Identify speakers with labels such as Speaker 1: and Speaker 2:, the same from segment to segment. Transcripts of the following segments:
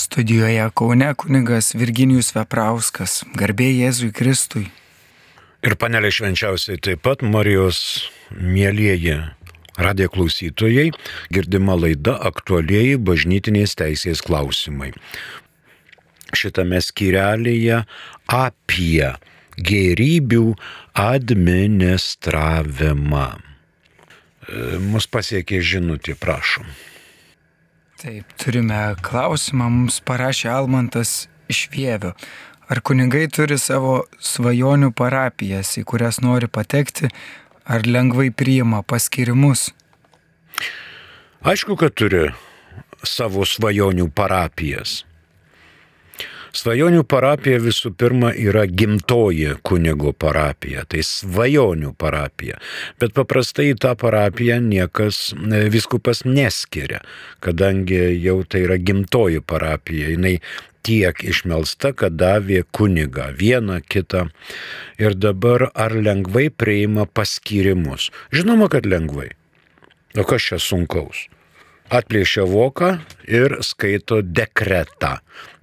Speaker 1: Studijoje Kaune kunigas Virginijus Veprauskas, garbė Jėzui Kristui.
Speaker 2: Ir panelė švenčiausiai taip pat Marijos mėlyjeji radijo klausytojai, girdima laida aktualieji bažnytinės teisės klausimai. Šitame skyrelėje apie gerybių administravimą. Mus pasiekė žinutė, prašom.
Speaker 1: Taip, turime klausimą, mums parašė Almantas iš Vievio. Ar kunigai turi savo svajonių parapijas, į kurias nori patekti, ar lengvai priima paskirimus?
Speaker 2: Aišku, kad turi savo svajonių parapijas. Svajonių parapija visų pirma yra gimtoji kunigo parapija, tai svajonių parapija. Bet paprastai tą parapiją niekas e, viskupas neskiria, kadangi jau tai yra gimtoji parapija. Jis tiek išmelsta, kad davė kunigą vieną kitą. Ir dabar ar lengvai priima paskirimus? Žinoma, kad lengvai. O kas čia sunkaus? Atplėšia voką ir skaito dekretą.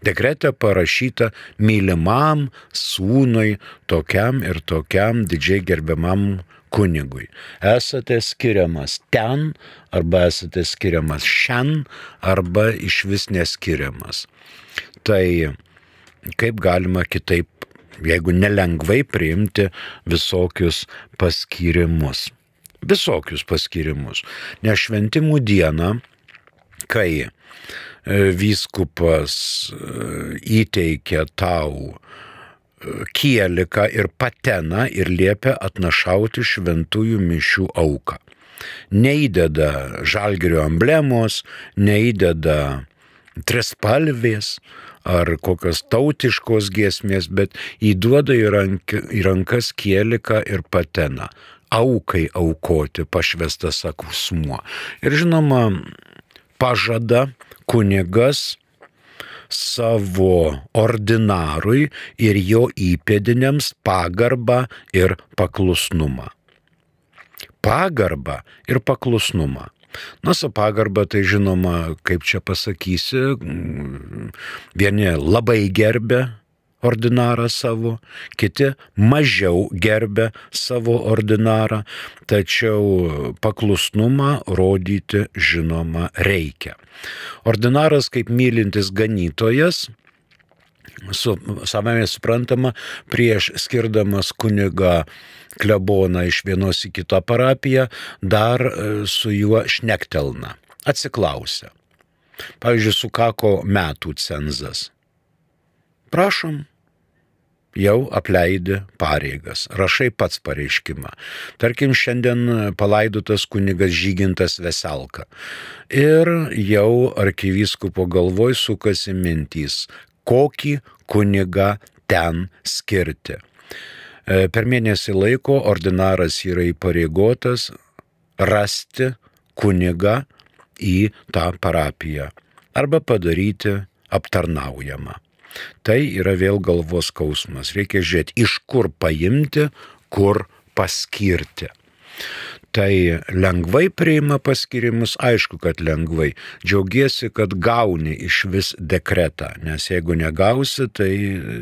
Speaker 2: Dekrete parašyta mylimam sūnui, tokiam ir tokiam didžiai gerbiamam kunigui. Esate skiriamas ten, arba esate skiriamas šiandien, arba iš vis neskiriamas. Tai kaip galima kitaip, jeigu nelengvai priimti visokius paskirimus. Visokius paskirimus. Nes šventimų dieną kai e, vyskupas e, įteikia tau e, kieliką ir pateną ir liepia atnašauti šventųjų mišių auką. Neįdeda žalgerio emblemos, neįdeda trispalvės ar kokios tautiškos giesmės, bet įduoda į, rank, į rankas kieliką ir pateną. Aukai aukoti pašvestas akusmuo. Ir žinoma, pažada kunigas savo ordinarui ir jo įpėdiniams pagarbą ir paklusnumą. Pagarbą ir paklusnumą. Na, su pagarba tai žinoma, kaip čia pasakysi, vieni labai gerbė ordinarą savo, kiti mažiau gerbė savo ordinarą, tačiau paklusnumą rodyti žinoma reikia. Ordinaras kaip mylintis ganytojas, su, savame suprantama, prieš skirdamas kuniga kleboną iš vienos į kitą parapiją, dar e, su juo šnektelna, atsiklausia. Pavyzdžiui, sukako metų cenzas Prašom, jau apleidi pareigas, rašai pats pareiškimą. Tarkim, šiandien palaidotas kunigas Žygintas Veselka. Ir jau arkivyskupo galvoj sukasi mintys, kokį kunigą ten skirti. E, per mėnesį laiko ordinaras yra įpareigotas rasti kunigą į tą parapiją arba padaryti aptarnaujamą. Tai yra vėl galvos skausmas. Reikia žiūrėti, iš kur paimti, kur paskirti. Tai lengvai priima paskirimus, aišku, kad lengvai. Džiaugiesi, kad gauni iš vis dekretą, nes jeigu negausi, tai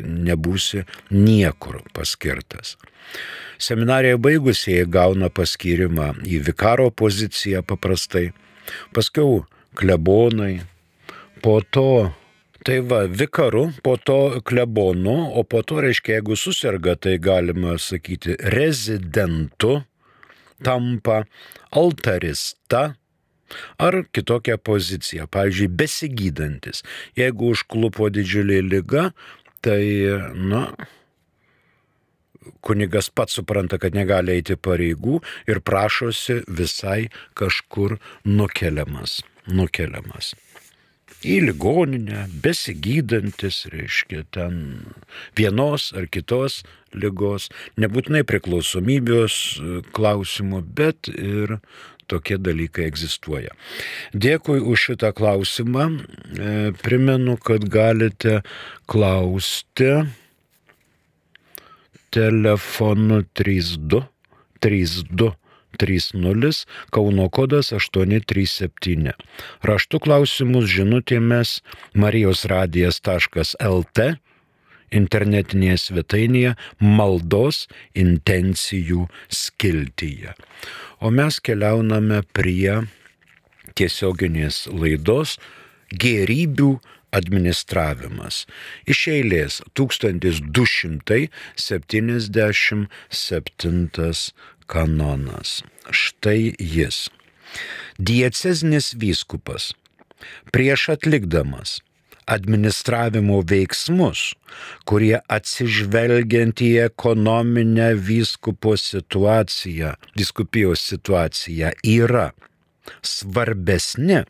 Speaker 2: nebūsi niekur paskirtas. Seminariją baigusieji gauna paskirimą į vikaro poziciją paprastai, paskiau klebonai, po to Tai va, vikaru, po to klebonu, o po to, reiškia, jeigu susirga, tai galima sakyti rezidentu, tampa altarista ar kitokią poziciją. Pavyzdžiui, besigydantis. Jeigu užklupo didžiulė lyga, tai, na, kunigas pats supranta, kad negali eiti pareigų ir prašosi visai kažkur nukeliamas. Nukeliamas į ligoninę, besigydantis, reiškia, ten vienos ar kitos lygos, nebūtinai priklausomybės e, klausimų, bet ir tokie dalykai egzistuoja. Dėkui už šitą klausimą. E, primenu, kad galite klausti telefonu 32 32 30, Kauno kodas 837. Raštų klausimus žinutėmis marijosradijas.lt internetinėje svetainėje maldos intencijų skiltyje. O mes keliauname prie tiesioginės laidos gerybių administravimas. Iš eilės 1277 kanonas. Štai jis. Dieceznis vyskupas prieš atlikdamas administravimo veiksmus, kurie atsižvelgiant į ekonominę vyskupo situaciją, viskupijos situaciją yra svarbesni,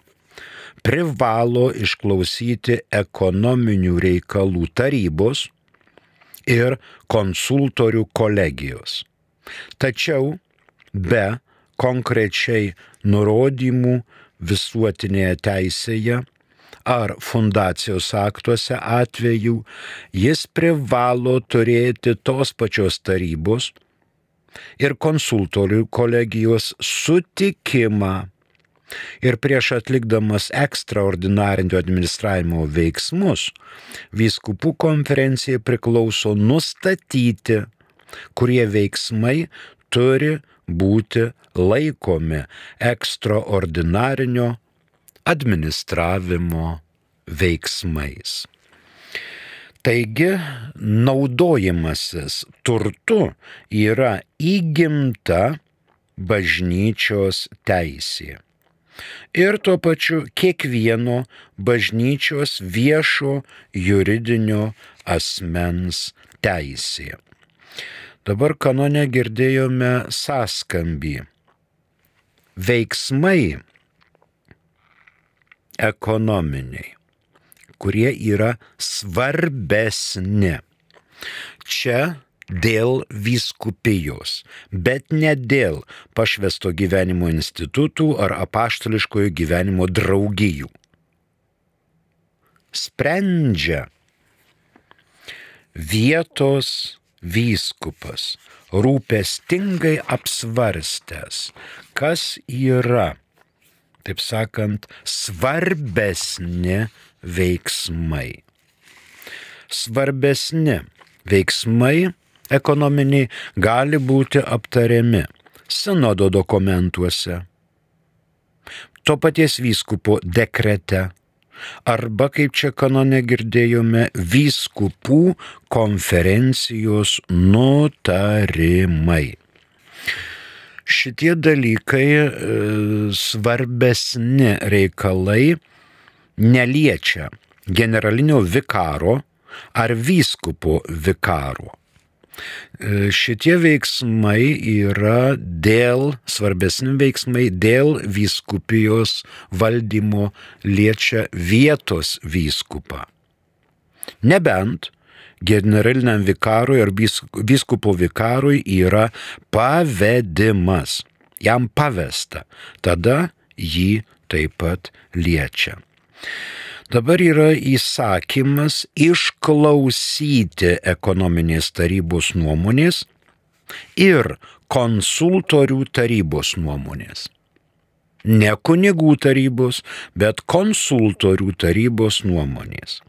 Speaker 2: privalo išklausyti ekonominių reikalų tarybos ir konsultorių kolegijos. Tačiau be konkrečiai nurodymų visuotinėje teisėje ar fundacijos aktuose atveju jis privalo turėti tos pačios tarybos ir konsultorių kolegijos sutikimą. Ir prieš atlikdamas ekstraordinarinio administravimo veiksmus, vyskupų konferencijai priklauso nustatyti, kurie veiksmai turi būti laikomi ekstraordinarinio administravimo veiksmais. Taigi, naudojimasis turtu yra įgimta bažnyčios teisė. Ir tuo pačiu kiekvieno bažnyčios viešo juridinio asmens teisė. Dabar kanone girdėjome sąskambį. Veiksmai ekonominiai, kurie yra svarbesni. Čia dėl vyskupijos, bet ne dėl pašvesto gyvenimo institutų ar apaštališkojo gyvenimo draugijų. Sprendžia vietos vyskupas, rūpestingai apsvarstęs, kas yra, taip sakant, svarbesni veiksmai. Svarbesni veiksmai ekonominiai gali būti aptariami sinodo dokumentuose, to paties vyskupo dekrete arba, kaip čia kanone girdėjome, vyskupų konferencijos nutarimai. Šitie dalykai e, svarbesni reikalai neliečia generalinio vikaro ar vyskupo vikaro. E, šitie veiksmai yra dėl, svarbesni veiksmai dėl vyskupijos valdymo liečia vietos vyskupą. Nebent generaliniam vikarui ar vyskupo vikarui yra pavedimas, jam pavesta, tada jį taip pat liečia. Dabar yra įsakymas išklausyti ekonominės tarybos nuomonės ir konsultorių tarybos nuomonės. Ne kunigų tarybos, bet konsultorių tarybos nuomonės.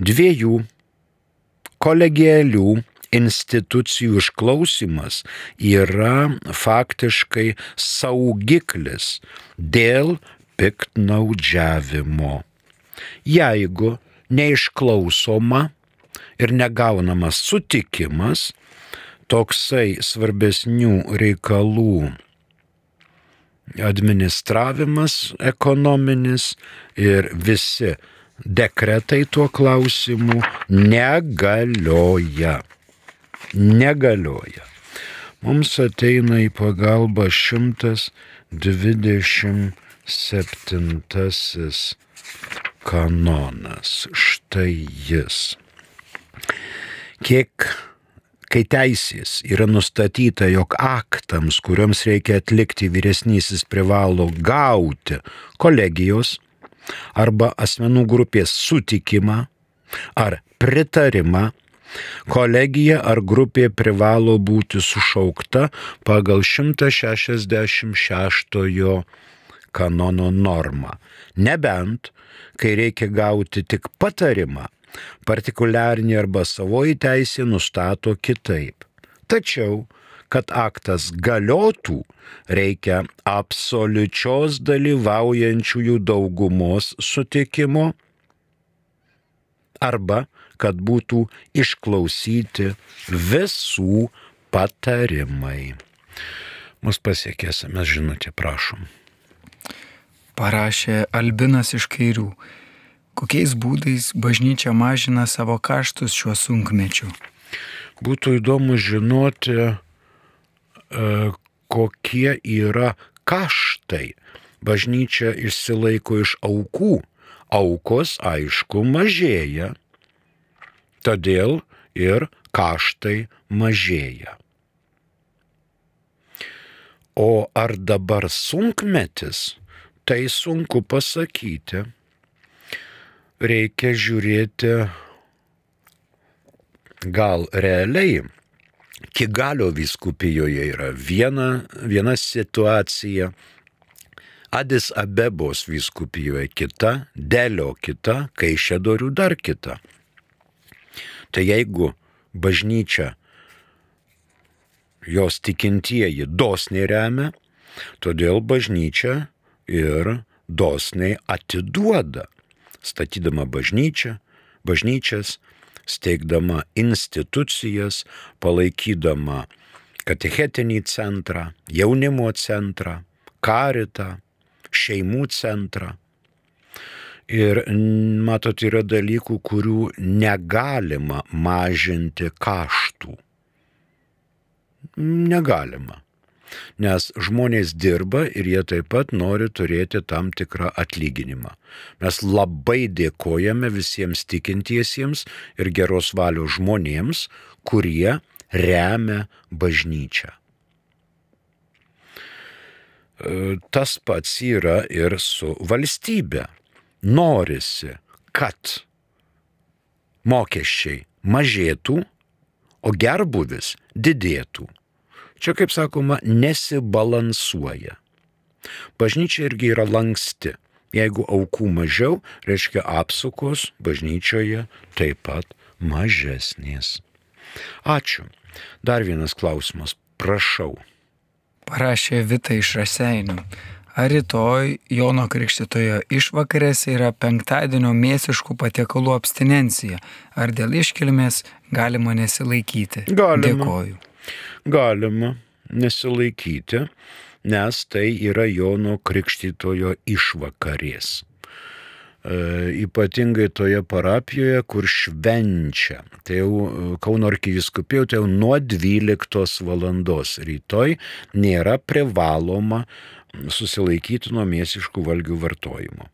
Speaker 2: Dviejų kolegialių institucijų išklausimas yra faktiškai saugiklis dėl piktnaudžiavimo jeigu neišklausoma ir negaunamas sutikimas, toksai svarbesnių reikalų administravimas ekonominis ir visi dekretai tuo klausimu negalioja. Negalioja. Mums ateina į pagalbą 127 kanonas. Štai jis. Kiek, kai teisės yra nustatyta, jog aktams, kuriuoms reikia atlikti vyresnysis privalo gauti kolegijos arba asmenų grupės sutikimą ar pritarimą Kolegija ar grupė privalo būti sušaukta pagal 166 kanono normą. Nebent, kai reikia gauti tik patarimą, partikuliarinė arba savoji teisė nustato kitaip. Tačiau, kad aktas galiotų, reikia absoliučios dalyvaujančiųjų daugumos sutikimo arba kad būtų išklausyti visų patarimai. Mus pasiekė SMS žinutė, prašom.
Speaker 1: Parašė Albinas iš kairių. Kokiais būdais bažnyčia mažina savo kaštus šiuo sunkmečiu?
Speaker 2: Būtų įdomu žinoti, e, kokie yra kaštai. Bažnyčia išsilaiko iš aukų. Aukos, aišku, mažėja todėl ir kaštai mažėja. O ar dabar sunkmetis, tai sunku pasakyti. Reikia žiūrėti gal realiai. Kigalio viskupijoje yra viena, viena situacija, Adis Abebos viskupijoje kita, Delio kita, Kaišėdorių dar kita. Tai jeigu bažnyčia, jos tikintieji dosniai remia, todėl bažnyčia ir dosniai atiduoda, statydama bažnyčią, bažnyčias, steigdama institucijas, palaikydama katechetinį centrą, jaunimo centrą, karitą, šeimų centrą. Ir matot, yra dalykų, kurių negalima mažinti kaštų. Negalima. Nes žmonės dirba ir jie taip pat nori turėti tam tikrą atlyginimą. Mes labai dėkojame visiems tikintiesiems ir geros valios žmonėms, kurie remia bažnyčią. E, tas pats yra ir su valstybe norisi, kad mokesčiai mažėtų, o gerbuvis didėtų. Čia, kaip sakoma, nesibalansuoja. Bažnyčia irgi yra lanksti. Jeigu aukų mažiau, reiškia apsukos bažnyčioje taip pat mažesnės. Ačiū. Dar vienas klausimas. Prašau.
Speaker 1: Parašė Vita iš Raseinių. Ar rytoj Jono Krikštitojo išvakarėse yra penktadienio mėsiškų patiekalų abstinencija? Ar dėl iškilmės galima nesilaikyti?
Speaker 2: Galima.
Speaker 1: Dėkoju.
Speaker 2: Galima nesilaikyti, nes tai yra Jono Krikštitojo išvakarės. E, ypatingai toje parapijoje, kur švenčia. Tai jau e, Kauno arkiviskupijų, tai jau nuo 12 valandos rytoj nėra privaloma susilaikyti nuo mėsiškų valgių vartojimo.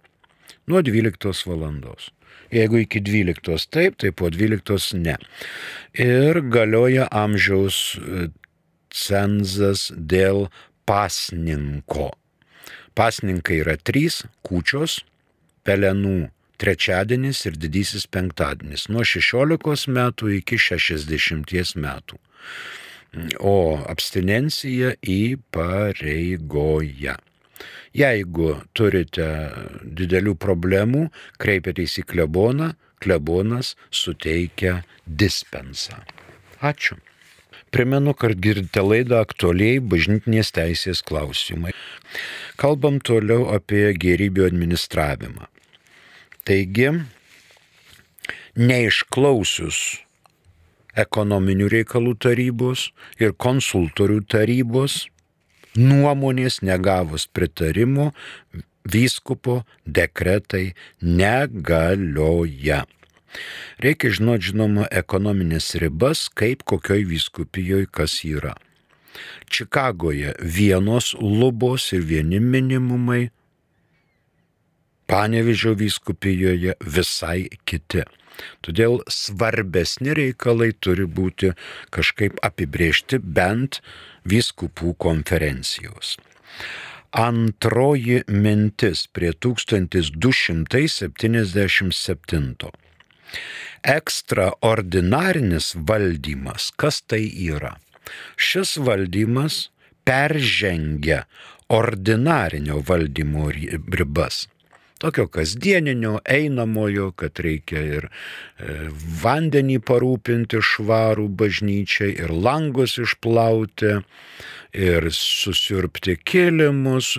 Speaker 2: Nuo 12 valandos. Jeigu iki 12 taip, tai po 12 ne. Ir galioja amžiaus e, cenzas dėl pasninko. Pasninkai yra trys - kūčios, pelenų trečiadienis ir didysis penktadienis. Nuo 16 metų iki 60 metų o abstinencija įpareigoja. Jeigu turite didelių problemų, kreipiatės į kleboną, klebonas suteikia dispensą. Ačiū. Primenu, kad girdite laidą aktualiai bažnytinės teisės klausimai. Kalbam toliau apie gerybių administravimą. Taigi, neišklausius ekonominių reikalų tarybos ir konsultorių tarybos nuomonės negavus pritarimo vyskupo dekretai negalioja. Reikia žinoti, žinoma, ekonominės ribas, kaip kokioj vyskupijoje kas yra. Čikagoje vienos lubos ir vieni minimumai, Panevižio vyskupijoje visai kiti. Todėl svarbesni reikalai turi būti kažkaip apibriežti bent vyskupų konferencijos. Antroji mintis prie 1277. Ekstraordinarinis valdymas, kas tai yra? Šis valdymas peržengia ordinarinio valdymo ribas tokio kasdieninio, einamojo, kad reikia ir e, vandenį parūpinti švarų bažnyčiai, ir langus išplauti, ir susirpti kilimus,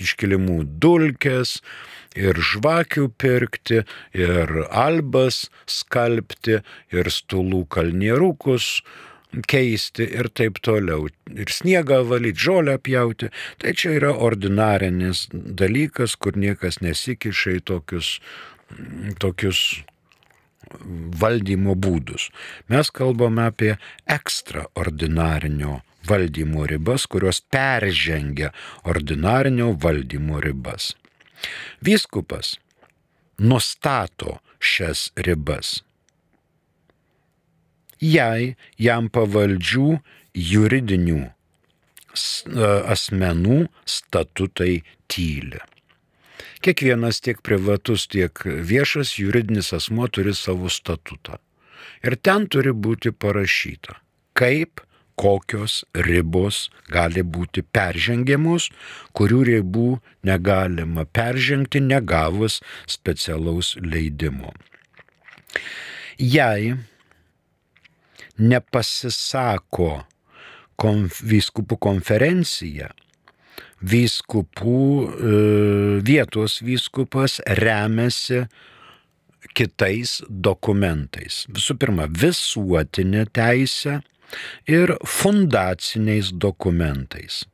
Speaker 2: iškilimų dulkes, ir žvakių pirkti, ir albas skalbti, ir stulų kalnierukus keisti ir taip toliau. Ir sniegą valyti, žolę pjauti. Tai čia yra ordinarinis dalykas, kur niekas nesikiša į tokius, tokius valdymo būdus. Mes kalbame apie ekstraordinarinio valdymo ribas, kurios peržengia ordinarinio valdymo ribas. Vyskupas nustato šias ribas jei jam pavaldžių juridinių e, asmenų statutai tyli. Kiekvienas tiek privatus, tiek viešas juridinis asmo turi savo statutą. Ir ten turi būti parašyta, kaip kokios ribos gali būti peržengiamos, kurių ribų negalima peržengti negavus specialaus leidimo. Jei nepasisako konf, vyskupų konferencija, vyskupų e, vietos vyskupas remiasi kitais dokumentais. Visų pirma, visuotinė teisė ir fundaciniais dokumentais.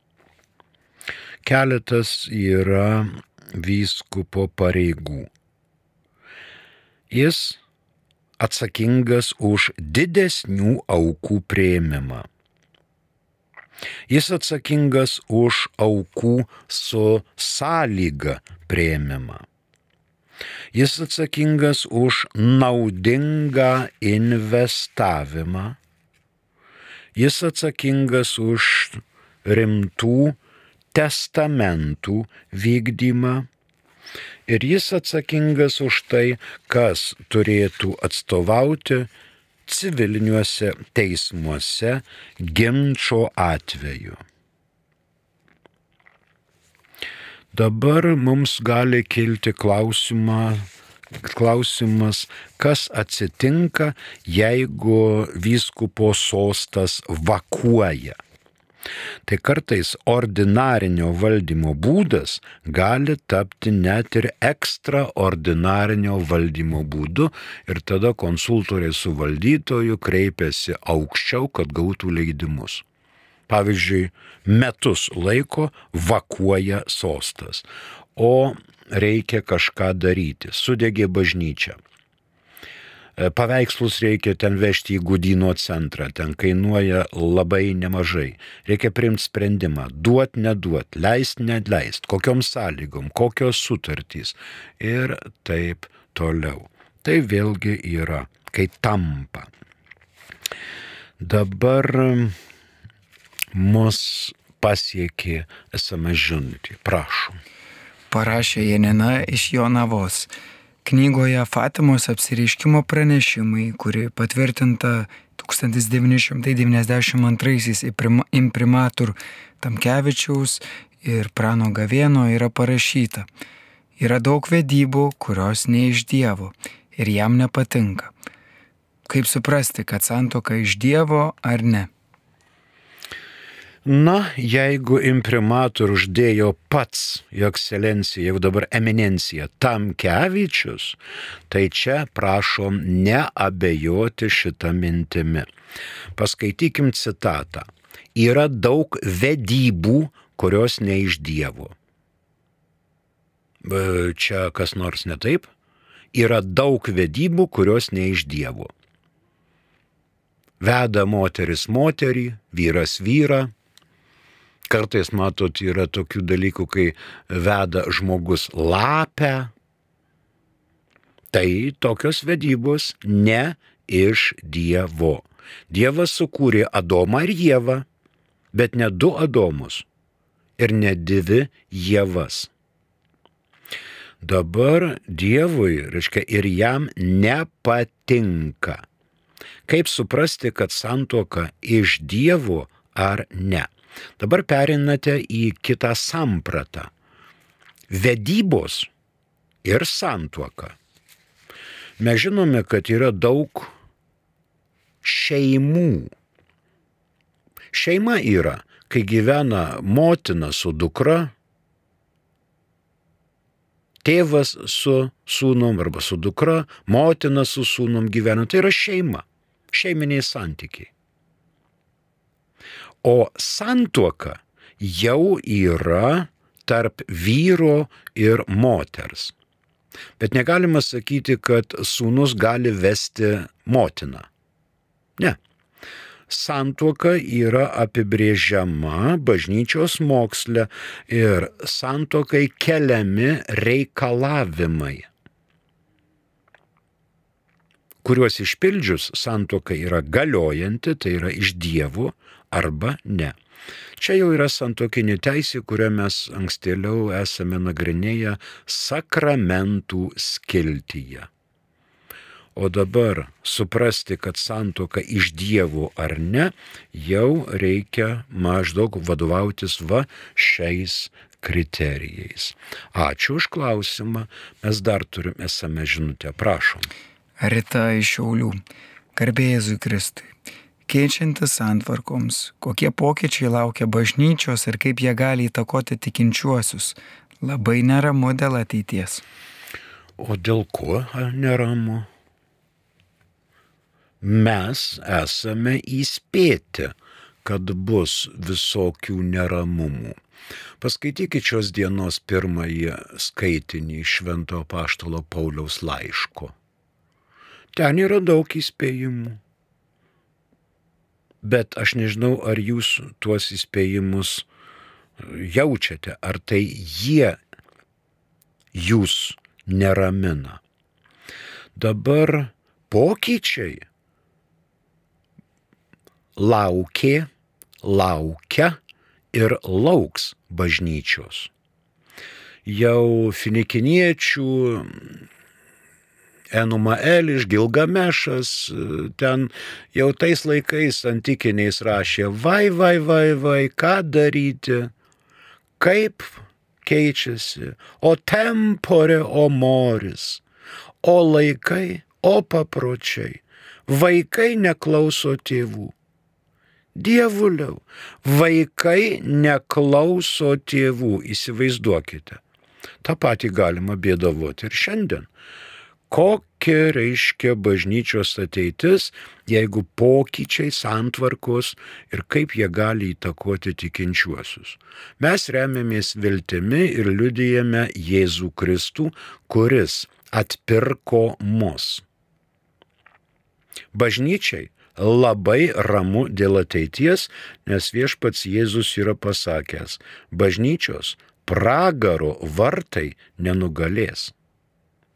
Speaker 2: Keletas yra vyskupo pareigų. Jis atsakingas už didesnių aukų prieimimą. Jis atsakingas už aukų su sąlyga prieimimą. Jis atsakingas už naudingą investavimą. Jis atsakingas už rimtų testamentų vykdymą ir jis atsakingas už tai, kas turėtų atstovauti civiliniuose teismuose ginčio atveju. Dabar mums gali kilti klausimą, klausimas, kas atsitinka, jeigu vyskupo sostas vakuoja. Tai kartais ordinarinio valdymo būdas gali tapti net ir ekstraordinarinio valdymo būdu ir tada konsultoriai su valdytoju kreipiasi aukščiau, kad gautų leidimus. Pavyzdžiui, metus laiko vakuoja sostas, o reikia kažką daryti, sudegė bažnyčia paveikslus reikia ten vežti į Gudino centrą, ten kainuoja labai nemažai. Reikia priimti sprendimą, duot, neduot, leist, nedleist, kokiom sąlygom, kokios sutartys ir taip toliau. Tai vėlgi yra, kai tampa. Dabar mus pasiekė esame žinutė. Prašom.
Speaker 1: Parašė Janina iš Jonavos. Knygoje Fatimos apsireiškimo pranešimai, kuri patvirtinta 1992 imprimatur Tamkevičiaus ir Prano Gavėno yra parašyta. Yra daug vedybų, kurios ne iš Dievo ir jam nepatinka. Kaip suprasti, kad santoka iš Dievo ar ne?
Speaker 2: Na, jeigu imprimatorių uždėjo pats, jo ekscelencija, jau dabar eminencija, Tamkevičius, tai čia prašom neabejoti šitą mintimį. Paskaitykim citatą. Yra daug vedybų, kurios ne iš Dievo. Čia kas nors ne taip? Yra daug vedybų, kurios ne iš Dievo. Veda moteris moterį, vyras vyrą, Kartais, matot, yra tokių dalykų, kai veda žmogus lapę. Tai tokios vedybos ne iš Dievo. Dievas sukūrė Adomą ir Jėvą, bet ne du Adomus ir ne dvi Jėvas. Dabar Dievui, reiškia, ir jam nepatinka. Kaip suprasti, kad santoka iš Dievo ar ne? Dabar perinate į kitą sampratą. Vedybos ir santuoka. Mes žinome, kad yra daug šeimų. Šeima yra, kai gyvena motina su dukra, tėvas su sūnum arba su dukra, motina su sūnum gyvena. Tai yra šeima, šeiminiai santykiai. O santuoka jau yra tarp vyro ir moters. Bet negalima sakyti, kad sūnus gali vesti motiną. Ne. Santuoka yra apibrėžiama bažnyčios moksle ir santuokai keliami reikalavimai, kuriuos išpildžius santuoka yra galiojanti, tai yra iš dievų arba ne. Čia jau yra santokinė teisė, kurią mes ankstėliau esame nagrinėję sakramentų skiltyje. O dabar suprasti, kad santoka iš dievų ar ne, jau reikia maždaug vadovautis va šiais kriterijais. Ačiū už klausimą. Mes dar turim esame žinutę. Prašom.
Speaker 1: Rita iš Šiaulių. Garbėjai Kristui. Keičiantis santvarkoms, kokie pokyčiai laukia bažnyčios ir kaip jie gali įtakoti tikinčiuosius. Labai neramu dėl ateities.
Speaker 2: O dėl ko neramu? mes esame įspėti, kad bus visokių neramumų. Paskaitykite šios dienos pirmąjį skaitinį Švento Paštalo Pauliaus laiško. Ten yra daug įspėjimų. Bet aš nežinau, ar jūs tuos įspėjimus jaučiate, ar tai jie jūs neramina. Dabar pokyčiai laukė, laukia ir lauks bažnyčios. Jau finikiniečių Enumael iš Gilgamešas, ten jau tais laikais antikiniais rašė, vai, vai, vai, vai, ką daryti, kaip keičiasi, o tempore, o moris, o laikai, o papročiai, vaikai neklauso tėvų. Dievuliau, vaikai neklauso tėvų, įsivaizduokite. Ta pati galima bėdavoti ir šiandien. Kokia reiškia bažnyčios ateitis, jeigu pokyčiai santvarkos ir kaip jie gali įtakoti tikinčiuosius. Mes remiamės viltimi ir liudijame Jėzų Kristų, kuris atpirko mus. Bažnyčiai labai ramu dėl ateities, nes viešpats Jėzus yra pasakęs, bažnyčios pragaro vartai nenugalės.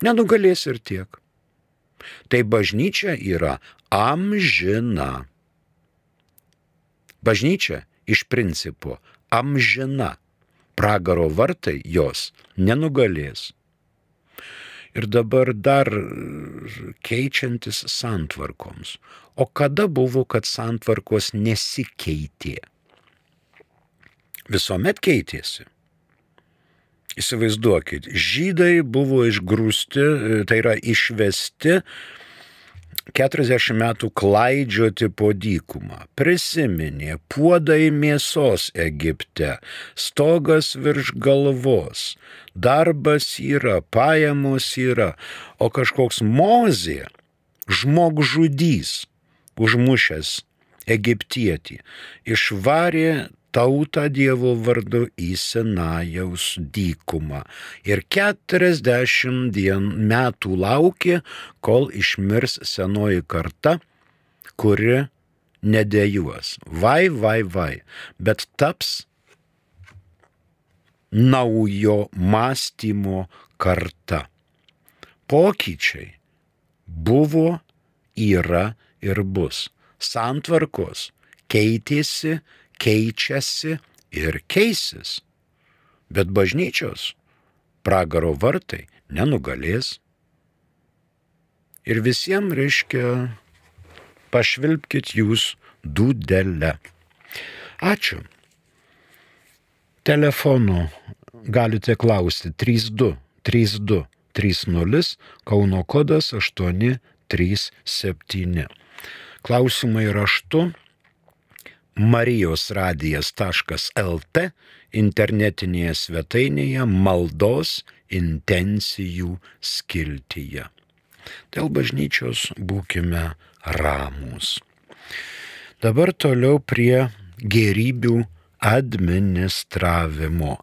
Speaker 2: Nenugalės ir tiek. Tai bažnyčia yra amžina. Bažnyčia iš principo amžina. Pragaro vartai jos nenugalės. Ir dabar dar keičiantis santvarkoms. O kada buvo, kad santvarkos nesikeitė? Visuomet keitėsi. Įsivaizduokit, žydai buvo išgrūsti, tai yra išvesti 40 metų klaidžioti po dykumą. Prisiminė, puodai mėsos Egipte, stogas virš galvos, darbas yra, pajamos yra, o kažkoks mozė, žmogžudys, užmušęs egiptietį, išvarė tautą Dievo vardu į Sinajaus dykumą ir keturiasdešimt dien metų laukė, kol išmirs senoji karta, kuri nedėjuos. Vai, vai, vai, bet taps naujo mąstymo karta. Pokyčiai buvo, yra ir bus. Santvarkos keitėsi, keičiasi ir keisis. Bet bažnyčios pragaro vartai nenugalės. Ir visiems reiškia, pašvilpkite jūs dūdelę. Ačiū. Telefonu galite klausti 32 32 30 Kauno kodas 837. Klausimai raštu marijosradijas.lt internetinėje svetainėje maldos intencijų skiltyje. Dėl bažnyčios būkime ramus. Dabar toliau prie gerybių administravimo.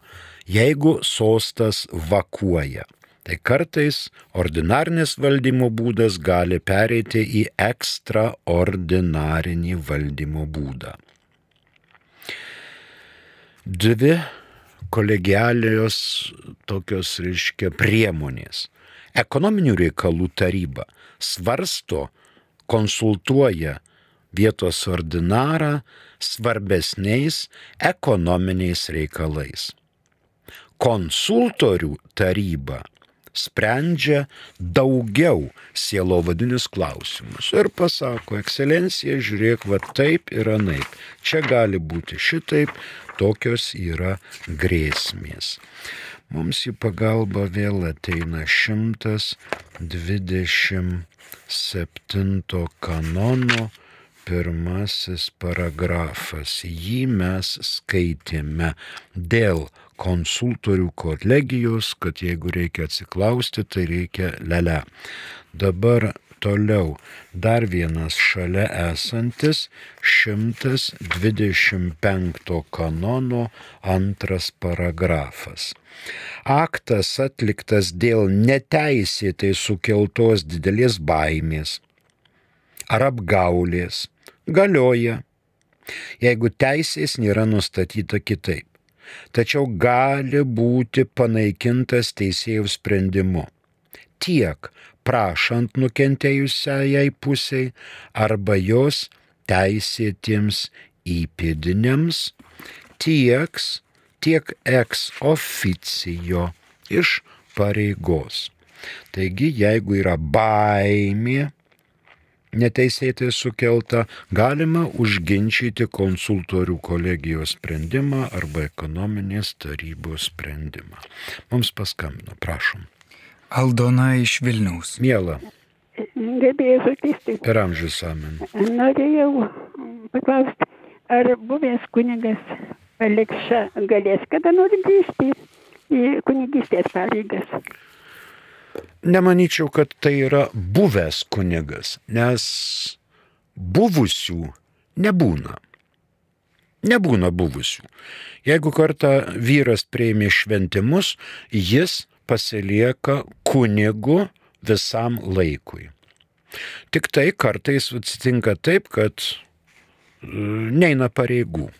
Speaker 2: Jeigu sostas vakuoja, tai kartais ordinarinis valdymo būdas gali pereiti į ekstraordinarinį valdymo būdą. Dvi kolegialios tokios, reiškia, priemonės. Ekonominių reikalų taryba svarsto, konsultuoja vietos ordinarą svarbesniais ekonominiais reikalais. Konsultorių taryba sprendžia daugiau sielovadinius klausimus ir pasako, ekscelencija, žiūrėk, va taip ir anaip. Čia gali būti šitaip, tokios yra grėsmės. Mums į pagalbą vėl ateina 127 kanono pirmasis paragrafas. Jį mes skaitėme dėl konsultorių kolegijos, kad jeigu reikia atsiklausti, tai reikia lele. Dabar toliau dar vienas šalia esantis 125 kanono antras paragrafas. Aktas atliktas dėl neteisėtai sukeltos didelės baimės ar apgaulės galioja, jeigu teisės nėra nustatyta kitaip. Tačiau gali būti panaikintas teisėjų sprendimu. Tiek prašant nukentėjusiai pusiai arba jos teisėtiems įpėdiniams, tieks, tiek ex oficijo iš pareigos. Taigi, jeigu yra baimė, neteisėtai sukelta, galima užginčyti konsultorių kolegijos sprendimą arba ekonominės tarybos sprendimą. Mums paskambino, prašom.
Speaker 1: Aldona iš Vilniaus.
Speaker 2: Mėla.
Speaker 3: Gebėjau sutisti.
Speaker 2: Per amžius amen.
Speaker 3: Norėjau paklausti, ar buvęs kunigas Alekša galės kada nors grįžti į kunigystės pareigas?
Speaker 2: Nemanyčiau, kad tai yra buvęs kunigas, nes buvusių nebūna. Nebūna buvusių. Jeigu kartą vyras prieimė šventimus, jis pasilieka kunigu visam laikui. Tik tai kartais atsitinka taip, kad e, neina pareigų.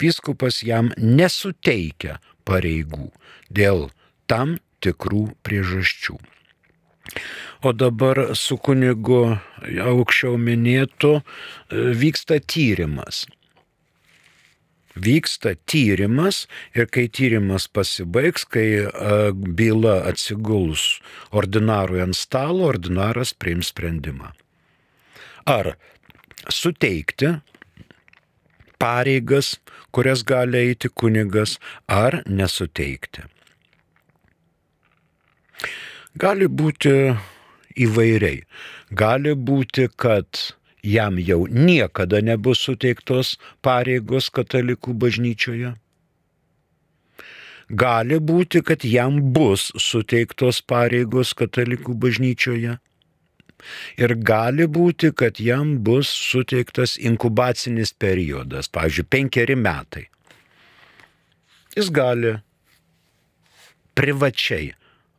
Speaker 2: Vyskupas jam nesuteikia pareigų dėl tam tikrų priežasčių. O dabar su kunigu aukščiau minėtų e, vyksta tyrimas. Vyksta tyrimas ir kai tyrimas pasibaigs, kai byla atsiguls ordinarui ant stalo, ordinaras priims sprendimą. Ar suteikti pareigas, kurias gali eiti kunigas, ar nesuteikti. Gali būti įvairiai. Gali būti, kad jam jau niekada nebus suteiktos pareigos katalikų bažnyčioje. Gali būti, kad jam bus suteiktos pareigos katalikų bažnyčioje. Ir gali būti, kad jam bus suteiktas inkubacinis periodas, pavyzdžiui, penkeri metai. Jis gali privačiai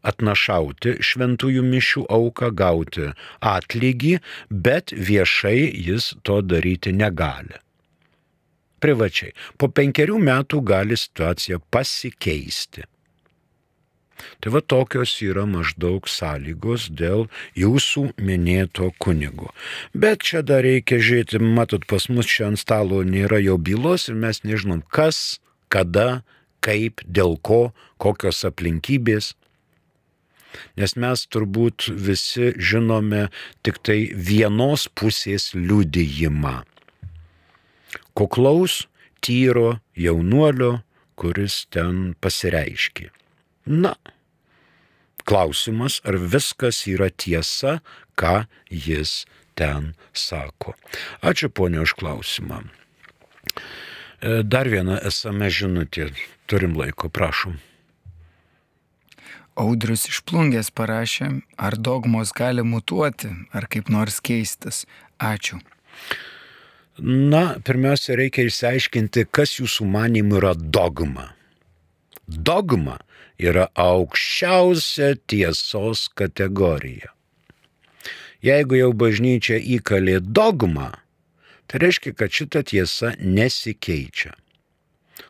Speaker 2: atnašauti šventųjų mišių auką, gauti atlygį, bet viešai jis to daryti negali. Privačiai. Po penkerių metų gali situacija pasikeisti. Tai va tokios yra maždaug sąlygos dėl jūsų minėto kunigo. Bet čia dar reikia žiūrėti, matot, pas mus čia ant stalo nėra jo bylos ir mes nežinom, kas, kada, kaip, dėl ko, kokios aplinkybės. Nes mes turbūt visi žinome tik tai vienos pusės liudijimą. Kuklaus, tyro jaunuolio, kuris ten pasireiškė. Na, klausimas, ar viskas yra tiesa, ką jis ten sako. Ačiū ponė už klausimą. E, dar viena esame žinutė. Turim laiko, prašom.
Speaker 1: Audrius iš plungės parašė, ar dogmos gali mutuoti, ar kaip nors keistis. Ačiū.
Speaker 2: Na, pirmiausia, reikia išsiaiškinti, kas jūsų manimų yra dogma. Dogma yra aukščiausia tiesos kategorija. Jeigu jau bažnyčia įkalė dogmą, tai reiškia, kad šita tiesa nesikeičia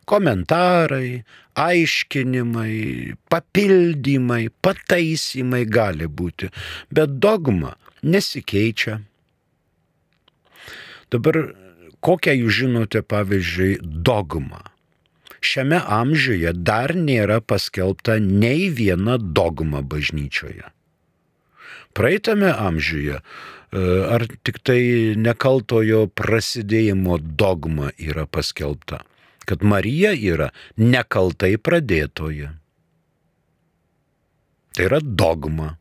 Speaker 2: komentarai, aiškinimai, papildymai, pataisymai gali būti, bet dogma nesikeičia. Dabar kokią jūs žinote, pavyzdžiui, dogmą? Šiame amžiuje dar nėra paskelbta nei viena dogma bažnyčioje. Praeitame amžiuje e, ar tik tai nekaltojo prasidėjimo dogma yra paskelbta? Kad Marija yra nekaltai pradėtoji. Tai yra dogma.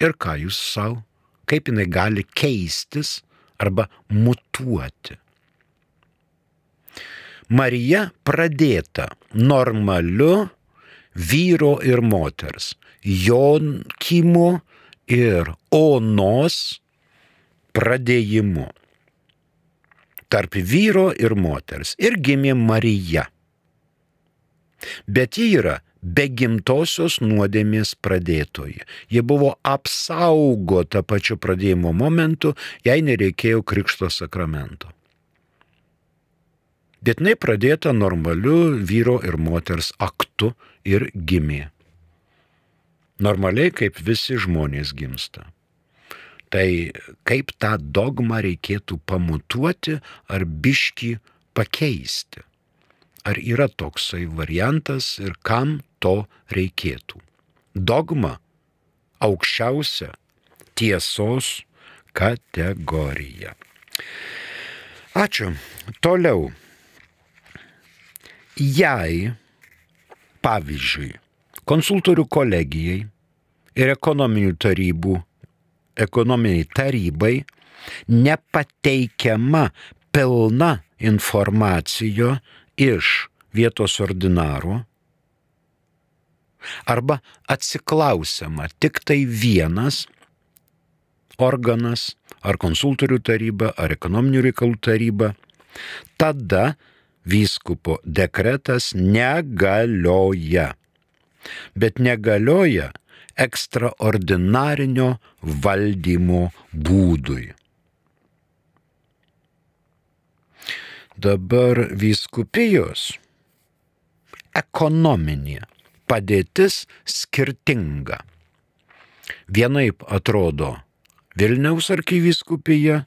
Speaker 2: Ir ką jūs savo, kaip jinai gali keistis arba mutuoti. Marija pradėta normaliu vyro ir moters, Jonkimo ir Onos pradėjimu tarp vyro ir moters ir gimė Marija. Bet ji yra be gimtosios nuodėmės pradėtoji. Ji buvo apsaugota pačiu pradėjimo momentu, jai nereikėjo krikšto sakramento. Bet jinai pradėta normaliu vyro ir moters aktu ir gimė. Normaliai kaip visi žmonės gimsta. Tai kaip tą dogmą reikėtų pamutuoti ar biški pakeisti? Ar yra toksai variantas ir kam to reikėtų? Dogma aukščiausia tiesos kategorija. Ačiū. Toliau. Jei, pavyzdžiui, konsultorių kolegijai ir ekonominių tarybų ekonominiai tarybai nepateikiama pilna informacija iš vietos ordinaro arba atsiklausiama tik tai vienas organas, ar konsultorių taryba, ar ekonominių reikalų taryba, tada vyskupo dekretas negalioja. Bet negalioja ekstraordinarinio valdymo būdui. Dabar vyskupijos ekonominė padėtis skirtinga. Vienaip atrodo Vilniaus arkivyskupija,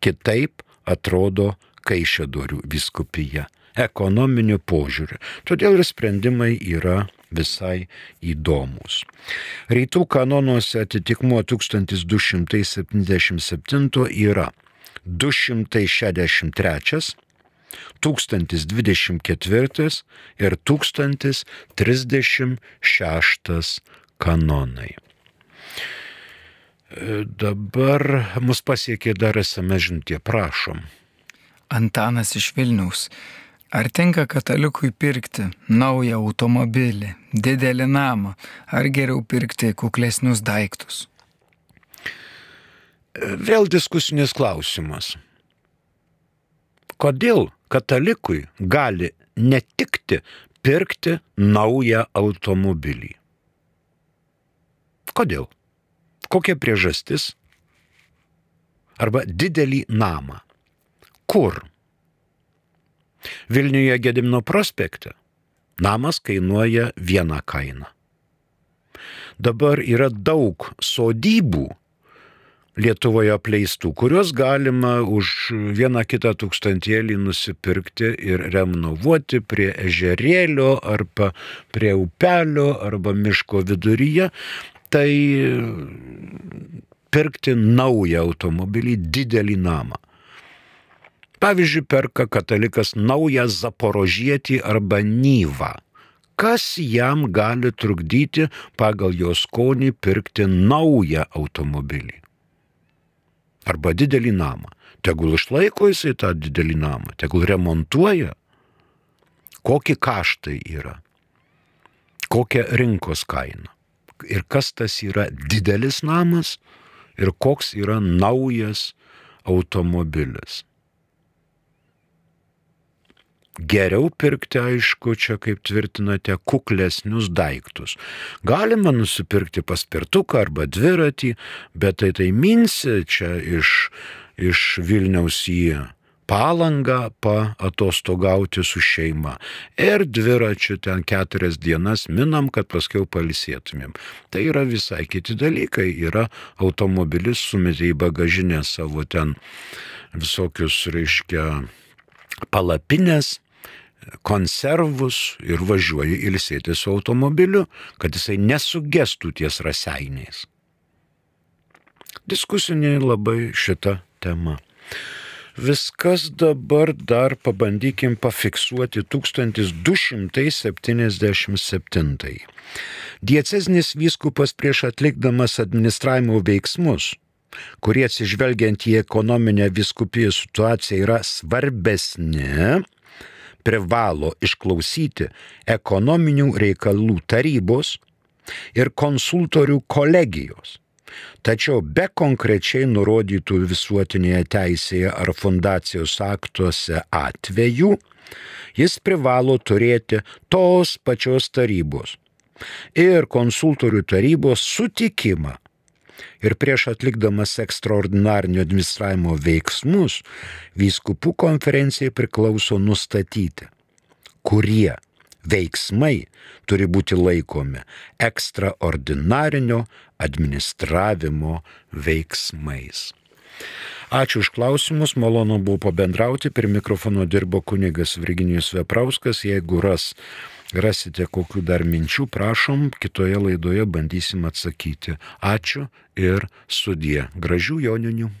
Speaker 2: kitaip atrodo Kaišėdorių vyskupija ekonominiu požiūriu. Todėl ir sprendimai yra visai įdomus. Rytų kanonuose atitikmuo 1277 yra 263, 1024 ir 1036 kanonai. Dabar mus pasiekė dar esame žintie, prašom.
Speaker 1: Antanas iš Vilniaus. Ar tinka katalikui pirkti naują automobilį, didelį namą, ar geriau pirkti kuklesnius daiktus?
Speaker 2: Vėl diskusinis klausimas. Kodėl katalikui gali netikti pirkti naują automobilį? Kodėl? Kokia priežastis? Arba didelį namą. Kur? Vilniuje Gedimino prospekte namas kainuoja vieną kainą. Dabar yra daug sodybų Lietuvoje apleistų, kuriuos galima už vieną kitą tūkstantėlį nusipirkti ir renovuoti prie ežerėlio arba prie upelio arba miško viduryje, tai pirkti naują automobilį, didelį namą. Pavyzdžiui, perka katalikas naują zaporožietį arba nyvą kas jam gali trukdyti pagal jo skonį pirkti naują automobilį arba didelį namą. Tegul išlaiko jisai tą didelį namą, tegul remontuoja. Kokie kaštai yra, kokia rinkos kaina ir kas tas yra didelis namas ir koks yra naujas automobilis. Geriau pirkti, aišku, čia kaip tvirtinate, kuklesnius daiktus. Galima nusipirkti paspirtuką arba dviratį, bet tai tai minsi čia iš, iš Vilniaus į palangą paatostogauti su šeima. Ir dviračiu ten keturias dienas minam, kad paskui palisėtumėm. Tai yra visai kiti dalykai. Yra automobilis sumetė į bagažinę savo ten visokius, reiškia, palapinės konservus ir važiuoji ilsėti su automobiliu, kad jisai nesugestų ties raseiniais. Diskusinė labai šita tema. Viskas dabar dar pabandykim pafiksuoti 1277. Dieceznis vyskupas prieš atlikdamas administravimo veiksmus kurie atsižvelgiant į ekonominę viskupijų situaciją yra svarbesni, privalo išklausyti ekonominių reikalų tarybos ir konsultorių kolegijos. Tačiau be konkrečiai nurodytų visuotinėje teisėje ar fundacijos aktuose atvejų, jis privalo turėti tos pačios tarybos ir konsultorių tarybos sutikimą ir prieš atlikdamas ekstraordinarnio administravimo veiksmus, vyskupų konferencijai priklauso nustatyti, kurie veiksmai turi būti laikomi ekstraordinarinio administravimo veiksmais. Ačiū už klausimus, malonu buvo pabendrauti, prie mikrofono dirbo kunigas Virginijus Veprauskas, jeigu ras rasite kokių dar minčių, prašom, kitoje laidoje bandysim atsakyti. Ačiū ir sudie. Gražių joninių.